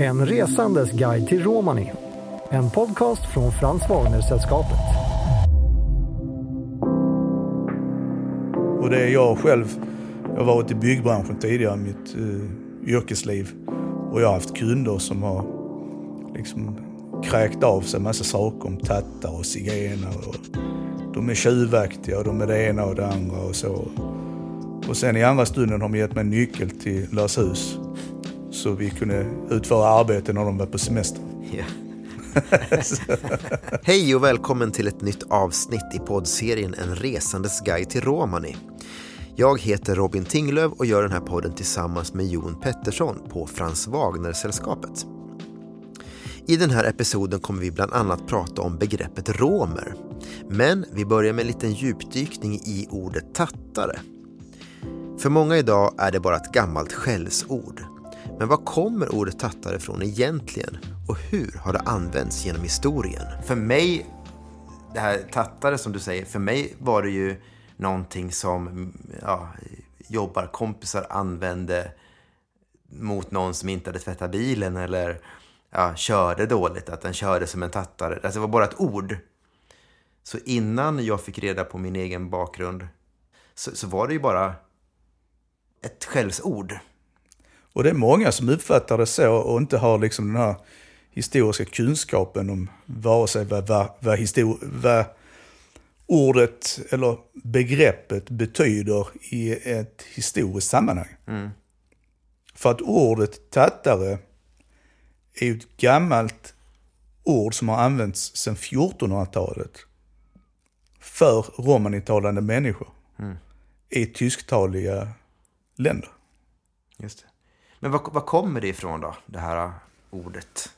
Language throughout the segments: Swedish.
En resandes guide till Romani. En podcast från Frans Wagner-sällskapet. Och det är jag själv. Jag har varit i byggbranschen tidigare i mitt eh, yrkesliv. Och jag har haft kunder som har liksom kräkt av sig massa saker om tattar och zigenare. Och de är tjuvaktiga och de är det ena och det andra och så. Och sen i andra stunden har de gett mig en nyckel till löshus. Så vi kunde utföra arbete när de var på semester. Ja. Hej och välkommen till ett nytt avsnitt i poddserien En resandes guide till Romani. Jag heter Robin Tinglöf och gör den här podden tillsammans med Jon Pettersson på Frans Wagner-sällskapet. I den här episoden kommer vi bland annat prata om begreppet romer. Men vi börjar med en liten djupdykning i ordet tattare. För många idag är det bara ett gammalt skällsord. Men var kommer ordet tattare ifrån egentligen och hur har det använts genom historien? För mig, det här tattare som du säger, för mig var det ju någonting som ja, jobbarkompisar använde mot någon som inte hade tvättat bilen eller ja, körde dåligt, att den körde som en tattare. Alltså det var bara ett ord. Så innan jag fick reda på min egen bakgrund så, så var det ju bara ett skällsord. Och det är många som uppfattar det så och inte har liksom den här historiska kunskapen om vare sig vad, vad, vad, vad ordet eller begreppet betyder i ett historiskt sammanhang. Mm. För att ordet tattare är ju ett gammalt ord som har använts sedan 1400-talet för romanitalande människor mm. i tysktaliga länder. Just det. Men var, var kommer det ifrån då, det här ordet?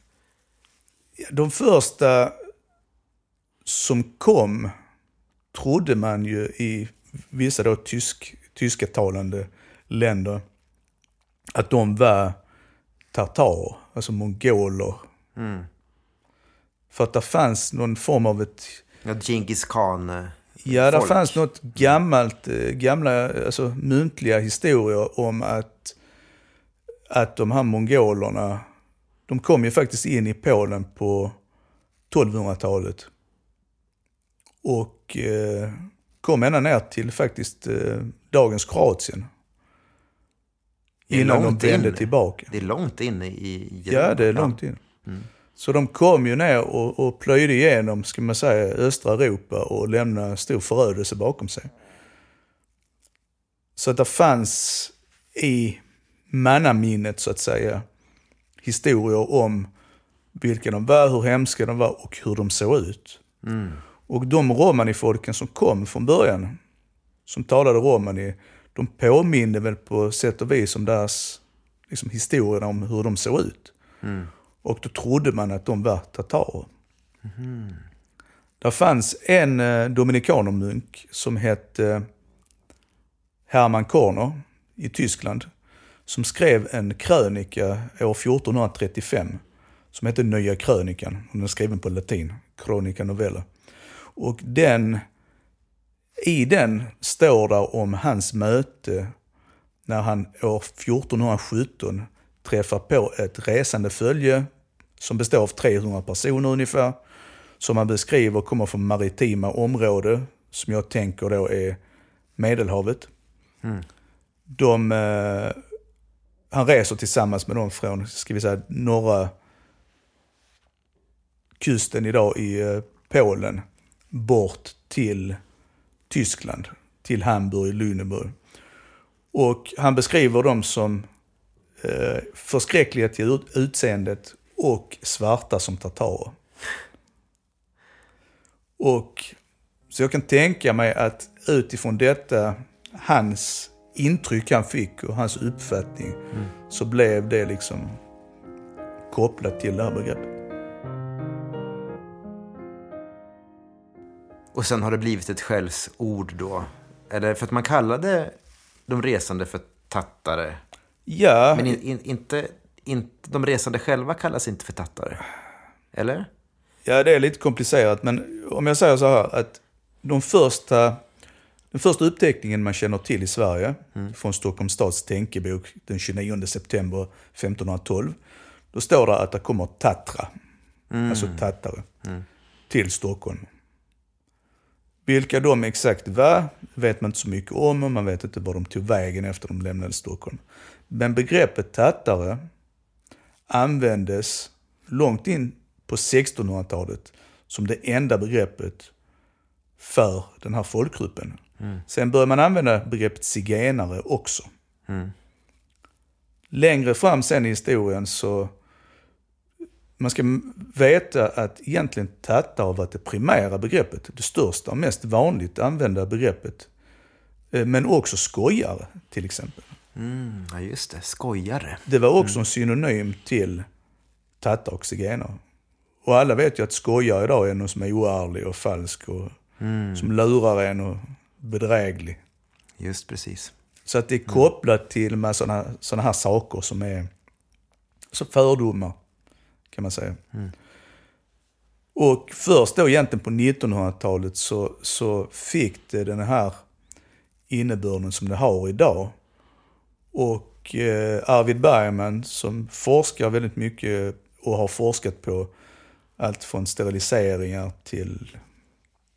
De första som kom trodde man ju i vissa då tysk, tyska talande länder att de var tartarer, alltså mongoler. Mm. För att det fanns någon form av ett... Ja, Genghis khan eh, Ja, det fanns något gammalt, eh, gamla, alltså muntliga historier om att, att de här mongolerna, de kom ju faktiskt in i Polen på 1200-talet. Och eh, kom ända ner till faktiskt eh, dagens Kroatien. Innan de vände in. tillbaka. Det är långt inne i... Ja, det är långt in. Mm. Så de kom ju ner och, och plöjde igenom, ska man säga, östra Europa och lämnade stor förödelse bakom sig. Så att det fanns i mannaminnet, så att säga, historier om vilka de var, hur hemska de var och hur de såg ut. Mm. Och de romanifolken som kom från början, som talade romani, de påminde väl på sätt och vis om deras liksom, historier om hur de såg ut. Mm. Och då trodde man att de var tatarer. Mm. Där fanns en eh, dominikanermunk som hette Hermann Korner i Tyskland. Som skrev en krönika år 1435 som hette Nya krönikan. Den är skriven på latin, Chronica Novella. Och den, i den står det om hans möte när han år 1417 träffar på ett resande följe som består av 300 personer ungefär. Som han beskriver kommer från maritima område som jag tänker då är Medelhavet. Mm. De, eh, han reser tillsammans med dem från, ska vi säga, norra kusten idag i eh, Polen bort till Tyskland, till Hamburg, Lüneburg. Och han beskriver dem som eh, förskräckliga till utseendet och svarta som tatarer. Och så jag kan tänka mig att utifrån detta, hans intryck han fick och hans uppfattning, mm. så blev det liksom kopplat till det här begreppet. Och sen har det blivit ett skällsord då? Eller för att man kallade de resande för tattare? Ja. Men in, in, inte, in, de resande själva kallas inte för tattare? Eller? Ja, det är lite komplicerat, men om jag säger så här att de första, den första uppteckningen man känner till i Sverige, mm. från Stockholms stads tänkebok den 29 september 1512, Då står det att det kommer Tatra, alltså tattare, till Stockholm. Vilka de exakt var vet man inte så mycket om och man vet inte var de tog vägen efter de lämnade Stockholm. Men begreppet tattare användes långt in på 1600-talet som det enda begreppet för den här folkgruppen. Sen började man använda begreppet zigenare också. Längre fram sen i historien så man ska veta att egentligen tattare har varit det primära begreppet, det största och mest vanligt använda begreppet. Eh, Men också skojare till exempel. Mm, ja, just det. Skojare. Det var också en synonym till tattare och zigenare. Och alla vet ju att skojare idag är någon som är oärlig och falsk och som lurar en och bedräglig. Just precis. Så att det är kopplat till med sådana såna här saker som är så fördomar, kan man säga. Och först då egentligen på 1900-talet så, så fick det den här innebörden som det har idag. Och eh, Arvid Bergman som forskar väldigt mycket och har forskat på allt från steriliseringar till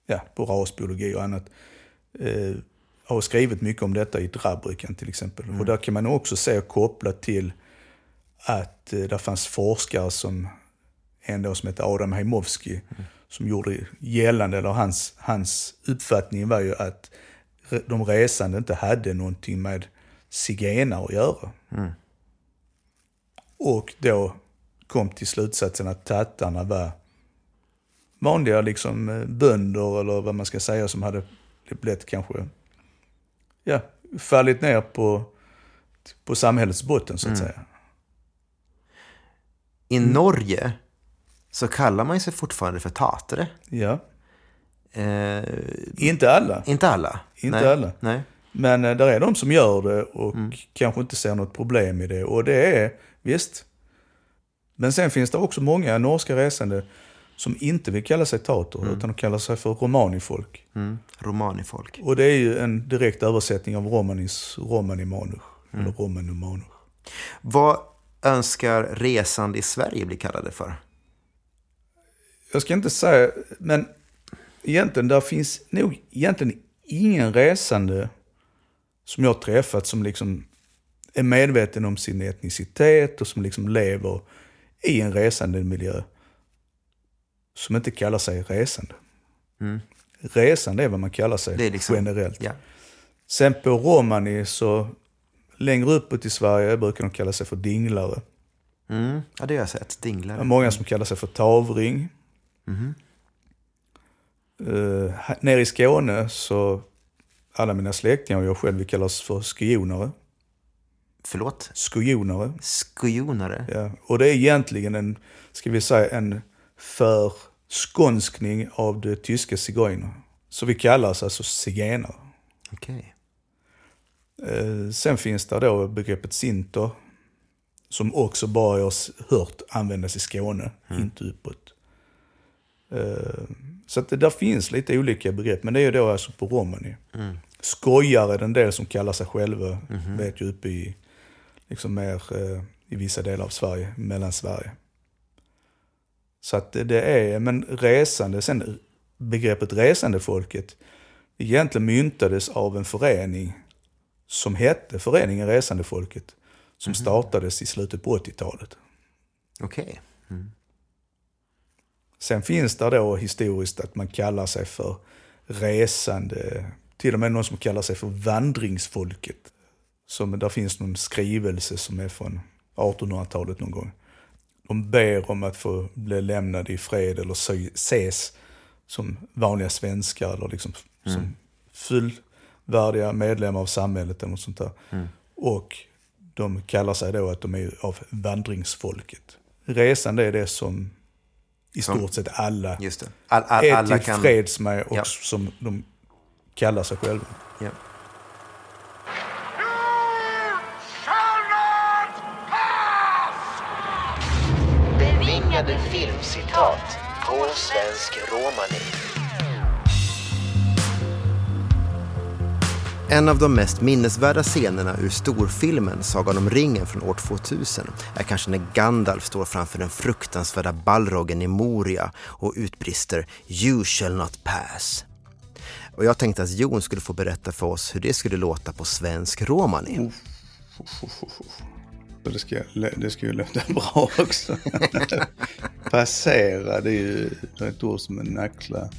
ja, på rasbiologi och annat. Eh, har skrivit mycket om detta i Drabbryken till exempel. Och där kan man också se kopplat till att eh, där fanns forskare som en då som hette Adam Heimovski som gjorde gällande, eller hans, hans uppfattning var ju att de resande inte hade någonting med zigenare att göra. Och då kom till slutsatsen att tattarna var vanliga liksom eh, bönder eller vad man ska säga som hade blivit kanske, ja, fallit ner på, på samhällets botten så att säga. I Norge så kallar man sig fortfarande för tatare. Ja, Eh, inte alla. inte alla. Inte Nej. alla. Nej. Men eh, där är de som gör det och kanske inte ser något problem i det. Och det är, visst. Men sen finns det också många norska resande som inte vill kalla sig tater, utan de kallar sig för romanifolk. Mm. Romanifolk. Och det är ju en direkt översättning av romanis romani manuch, eller romanu. Vad önskar resande i Sverige bli kallade för? Jag ska inte säga, men egentligen där finns nog egentligen ingen resande som jag träffat som liksom är medveten om sin etnicitet och som liksom lever i en resande miljö. Som inte kallar sig resande. Resande är vad man kallar sig Mm. Liksom- generellt. Ja. Sen på romani så längre uppåt i Sverige brukar de kalla sig för dinglare. Mm. ja, det har jag sett. Dinglare. många som kallar sig för tavring. Uh, här- nere i Skåne så, alla mina släktingar och jag själv, vi kallar oss för skojonare. Förlåt? Skojonare. Skojonare? Ja. Och det är egentligen en, ska vi säga, en förskånskning av det tyska zigeuner. Så vi kallar oss alltså zigenare. Okej. Eh, sen finns det då begreppet sinter. Som också bara jag hört användas i Skåne, inte uppåt. Eh, så att det där finns lite olika begrepp, men det är ju då alltså på romani. Skojare är den del som kallar sig själva, vet ju uppe i, liksom mer eh, i vissa delar av Sverige, mellan Sverige. Så att det, är, men resande, sen begreppet resandefolket, egentligen myntades av en förening som hette Föreningen Resandefolket. Som startades i slutet på 80-talet. Okej. Sen finns det då historiskt att man kallar sig för resande, till och med någon som kallar sig för vandringsfolket. Som, där finns någon skrivelse som är från 1800-talet någon gång. De ber om att få bli lämnade i fred eller ses som vanliga svenskar eller liksom som fullvärdiga medlemmar av samhället eller något sånt där. Och de kallar sig då att de är av vandringsfolket. Resande är det som i Som- stort sett alla. All, all, är alla kan... med och Ja. som de kallar sig själva. Ja. Filmcitat på svensk romani. En av de mest minnesvärda scenerna ur storfilmen Sagan om ringen från år 2000 är kanske när Gandalf står framför den fruktansvärda Balrogen i Moria och utbrister “You shall not pass”. Och jag tänkte att Jon skulle få berätta för oss hur det skulle låta på svensk romani. Det ska, det ska ju låta bra också. Passera, det är ju ett ord som en nackla.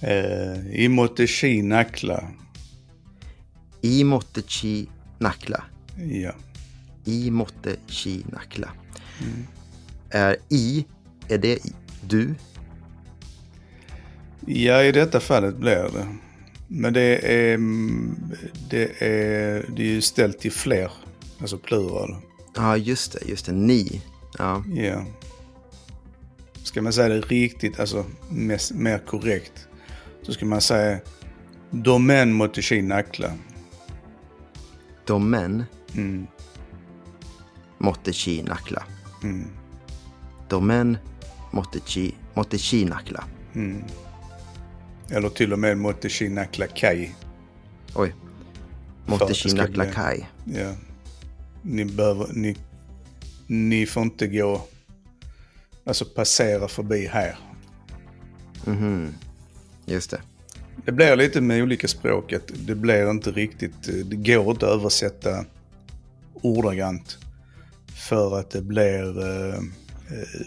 Eh, I motechi nackla. I måtte chi nackla. Ja. I måtte chi nackla. Är i, är det i, du? ja, i detta fallet blir det. Men det är, mm, det är, det är ju ställt till fler. Alltså plural. Ja, just det, just det. Ni. Ja, Ja. Ska man säga det riktigt, alltså mest, mer korrekt, så ska man säga Domen motechi nackla. de män Mm. måtte chi nackla. De män måtte chi, måtte chi nackla. Eller till och med motechi nackla kai. Oj. För Måtte chi bli- kai. Ja. Ni behöver, ni, ni får inte gå, alltså passera förbi här. Just det. Det blir lite med olika språk att det blir inte riktigt, det går inte att översätta ordagrant. För att det blir, eh, eh,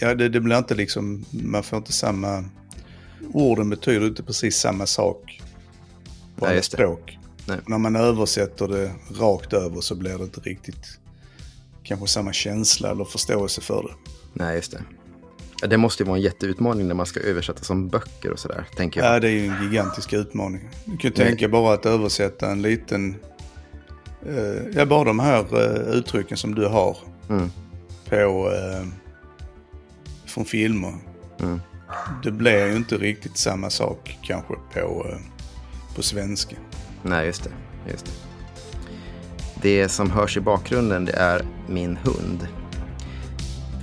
ja det, det blir inte liksom, man får inte samma, orden betyder inte precis samma sak på alla språk. Nej. När man översätter det rakt över så blir det inte riktigt kanske samma känsla eller förståelse för det. Nej, just det. Det måste ju vara en jätteutmaning när man ska översätta som böcker och sådär, tänker jag. Ja, det är ju en gigantisk utmaning. Du kan ju tänka bara att översätta en liten... Eh, ja, bara de här eh, uttrycken som du har på... Eh, från filmer. Det blir ju inte riktigt samma sak kanske på, eh, på svenska. Nej, just det. Just det. Det som hörs i bakgrunden det är min hund.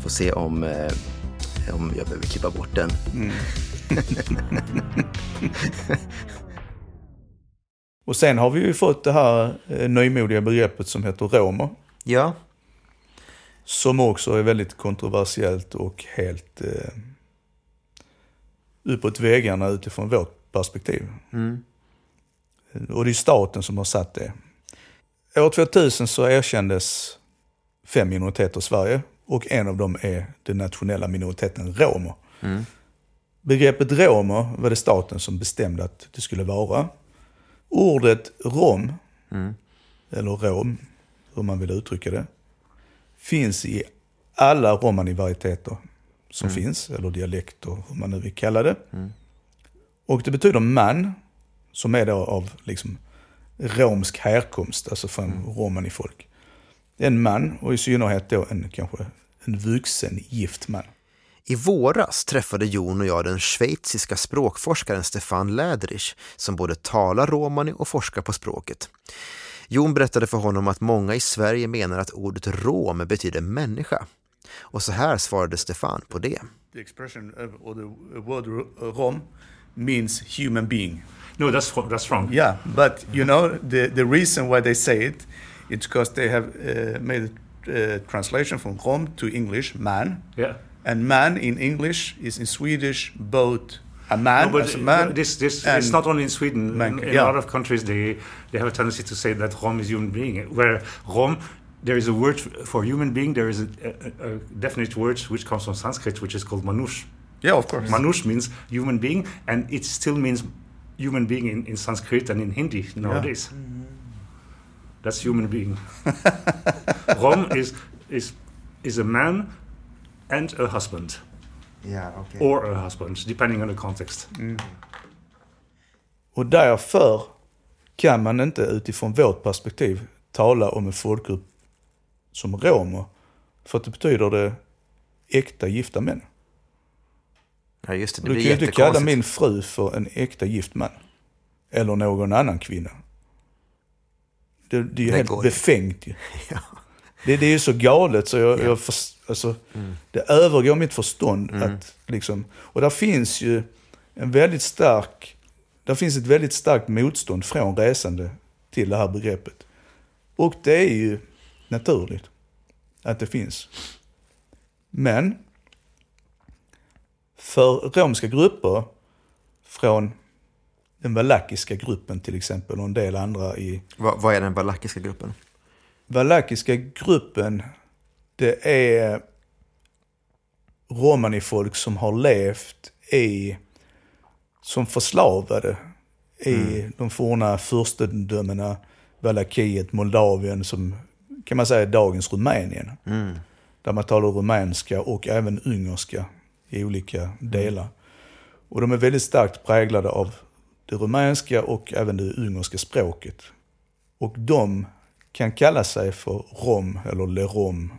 Får se om, eh, om jag behöver klippa bort den. Och sen har vi ju fått det här eh, nymodiga begreppet som heter romer. Ja, Som också är väldigt kontroversiellt och helt eh, uppåt väggarna utifrån vårt perspektiv. Och det är staten som har satt det. År 2000 så erkändes fem minoriteter i Sverige och en av dem är den nationella minoriteten romer. Begreppet romer var det staten som bestämde att det skulle vara. Ordet rom, eller rom, hur man vill uttrycka det, finns i alla romani-varieteter som finns, eller dialekter, hur man nu vill kalla det. Och det betyder man, som är då av liksom romsk härkomst, alltså från romani-folk. En man, och i synnerhet då en kanske en vuxen gift man. I våras träffade Jon och jag den schweiziska språkforskaren Stefan Läderich som både talar romani och forskar på språket. Jon berättade för honom att många i Sverige menar att ordet rom betyder människa. Och så här svarade Stefan på det. The expression of, or the word rom means human being. No, that's that's wrong. Yeah, but you know the the reason why they say it, it's because they have uh, made a uh, translation from rom to English man, Yeah. and man in English is in Swedish both a man No, but as a man. this this and- it's not only in Sweden. Man- in, in yeah. a lot of countries, they they have a tendency to say that Rom is human being. Where Rom, there is a word for human being. There is a, a, a definite word which comes from Sanskrit, which is called manush. Yeah, of course. Manush means human being, and it still means human being in, in Sanskrit and in Hindi nowadays. That's human being. Rom is is is a man and a husband, or a husband, depending on the context. Och därför kan man inte utifrån vårt perspektiv tala om en folkgrupp som romer. För att det betyder det äkta gifta män. Ja, just det. Det Du kan ju inte kalla min fru för en äkta gift man. Eller någon annan kvinna. Det, det är ju Det helt befängt ju. Det, det är ju så galet så jag, jag förs- alltså, det övergår mitt förstånd. Att, liksom, och där finns ju en väldigt stark, det finns ett väldigt starkt motstånd från resande till det här begreppet. Och det är ju naturligt att det finns. Men för romska grupper från den valakiska gruppen till exempel och en del andra i Va, vad är den valakiska gruppen? valakiska gruppen, det är romanifolk som har levt i, som förslavade i de forna furstendömena, Valakiet, Moldavien, som kan man säga är dagens Rumänien. Där man talar rumänska och även ungerska i olika delar. Och de är väldigt starkt präglade av det rumänska och även det ungerska språket. Och de kan kalla sig för rom eller le rom,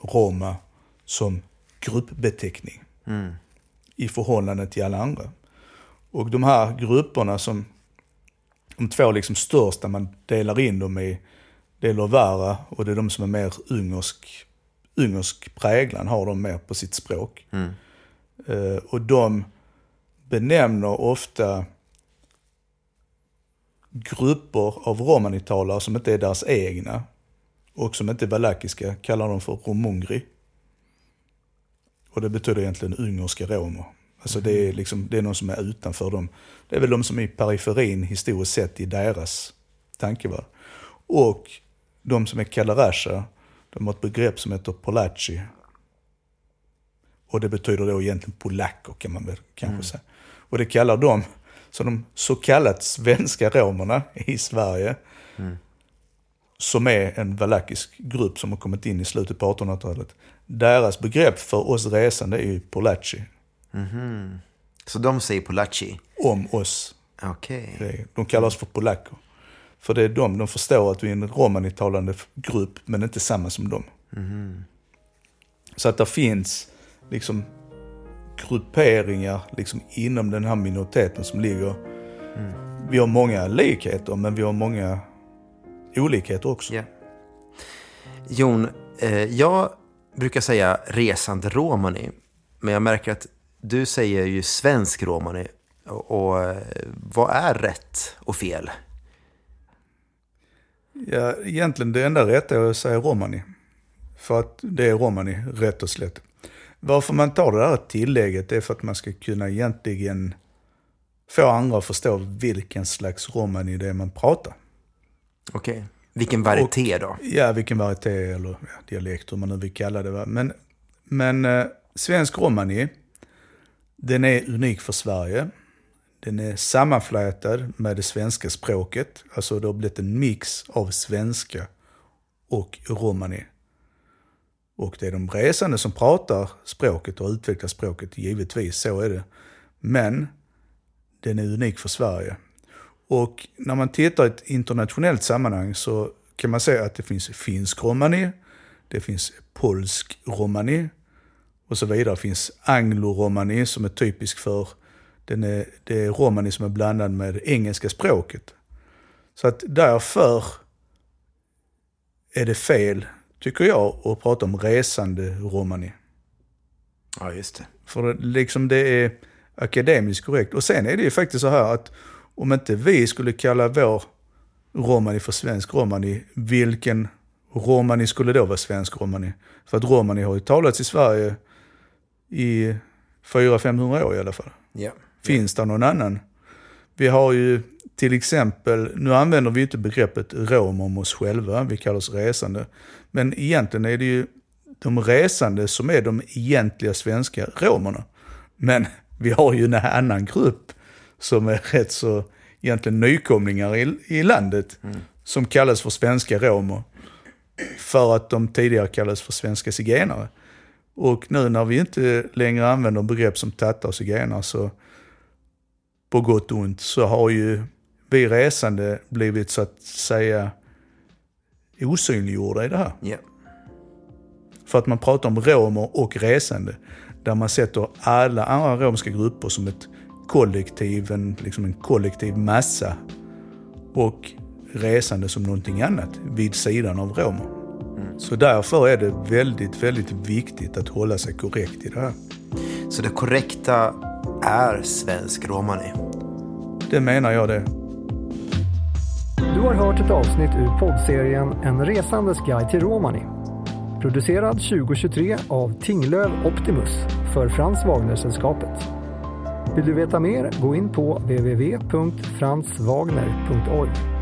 roma, som gruppbeteckning i förhållande till alla andra. Och de här grupperna som, de två liksom största man delar in dem i, det är Lovara och det är de som är mer ungersk, ungersk präglan, har de mer på sitt språk. Eh, och de benämner ofta grupper av romanitalare som inte är deras egna och som inte är valakiska kallar de för romungri. Och det betyder egentligen ungerska romer. Alltså det är, liksom, det är någon som är utanför dem. Det är väl de som är i periferin historiskt sett i deras tankevärld. Och de som är kalarasha, de har ett begrepp som heter polachi. Och det betyder då egentligen polacker kan man väl kanske säga. Och det kallar de, så de så kallat svenska romerna i Sverige, som är en valakisk grupp som har kommit in i slutet på 1800-talet. Deras begrepp för oss resande är ju polachi, Så de säger polachi? om oss. Okej. Är- De kallar oss för polacker. För det är de, de förstår att vi är en romanitalande grupp, men inte samma som dem. Så att det finns liksom grupperingar liksom inom den här minoriteten som ligger. Vi har många likheter, men vi har många olikheter också. Ja. Jon, eh, jag brukar säga resande romani. Men jag märker att du säger ju svensk romani. Och, och eh, vad är rätt och fel? Ja, egentligen det enda rätta är att säga romani. För att det är romani, rätt och slätt. Varför man tar det här tillägget är för att man ska kunna egentligen få andra att förstå vilken slags romani det är man pratar. Okej. Vilken varieté då? Ja, vilken varieté eller ja, dialekt, hur man nu vill kalla det. Va? Men, men eh, svensk romani, den är unik för Sverige. Den är sammanflätad med det svenska språket. Alltså det har blivit en mix av svenska och romani. Och det är de resande som pratar språket och utvecklar språket, givetvis, så är det. Men den är unik för Sverige. Och när man tittar i ett internationellt sammanhang så kan man säga att det finns finsk romani, det finns polsk romani och så vidare. Det finns anglo-romani som är typisk för den är, det är romani som är blandad med det engelska språket. Så att därför är det fel, tycker jag, att prata om resande romani. Ja, just det. För liksom det är akademiskt korrekt. Och sen är det ju faktiskt så här att om inte vi skulle kalla vår romani för svensk romani, vilken romani skulle då vara svensk romani? För att romani har ju talats i Sverige i 400-500 år i alla fall. Ja. Finns det någon annan? Vi har ju till exempel, nu använder vi inte begreppet rom om oss själva, vi kallar oss resande. Men egentligen är det ju de resande som är de egentliga svenska romerna. Men vi har ju en annan grupp som är rätt så egentligen nykomlingar i, i landet. Som kallas för svenska romer. För att de tidigare kallades för svenska zigenare. Och nu när vi inte längre använder begrepp som tattar och zigenare så på gott och ont så har ju vi resande blivit så att säga osynliggjorda i det här. Ja. För att man pratar om romer och resande. Där man sätter alla andra romska grupper som ett kollektiv, en, liksom en kollektiv massa. Och resande som någonting annat vid sidan av romer. Så därför är det väldigt, väldigt viktigt att hålla sig korrekt i det här. Så det korrekta är svensk romani? Det menar jag det. Du har hört ett avsnitt ur poddserien En resandes guide till Romani. Producerad 2023 av Tinglöv Optimus för Frans Wagner-sällskapet. Vill du veta mer, gå in på www.franswagner.org.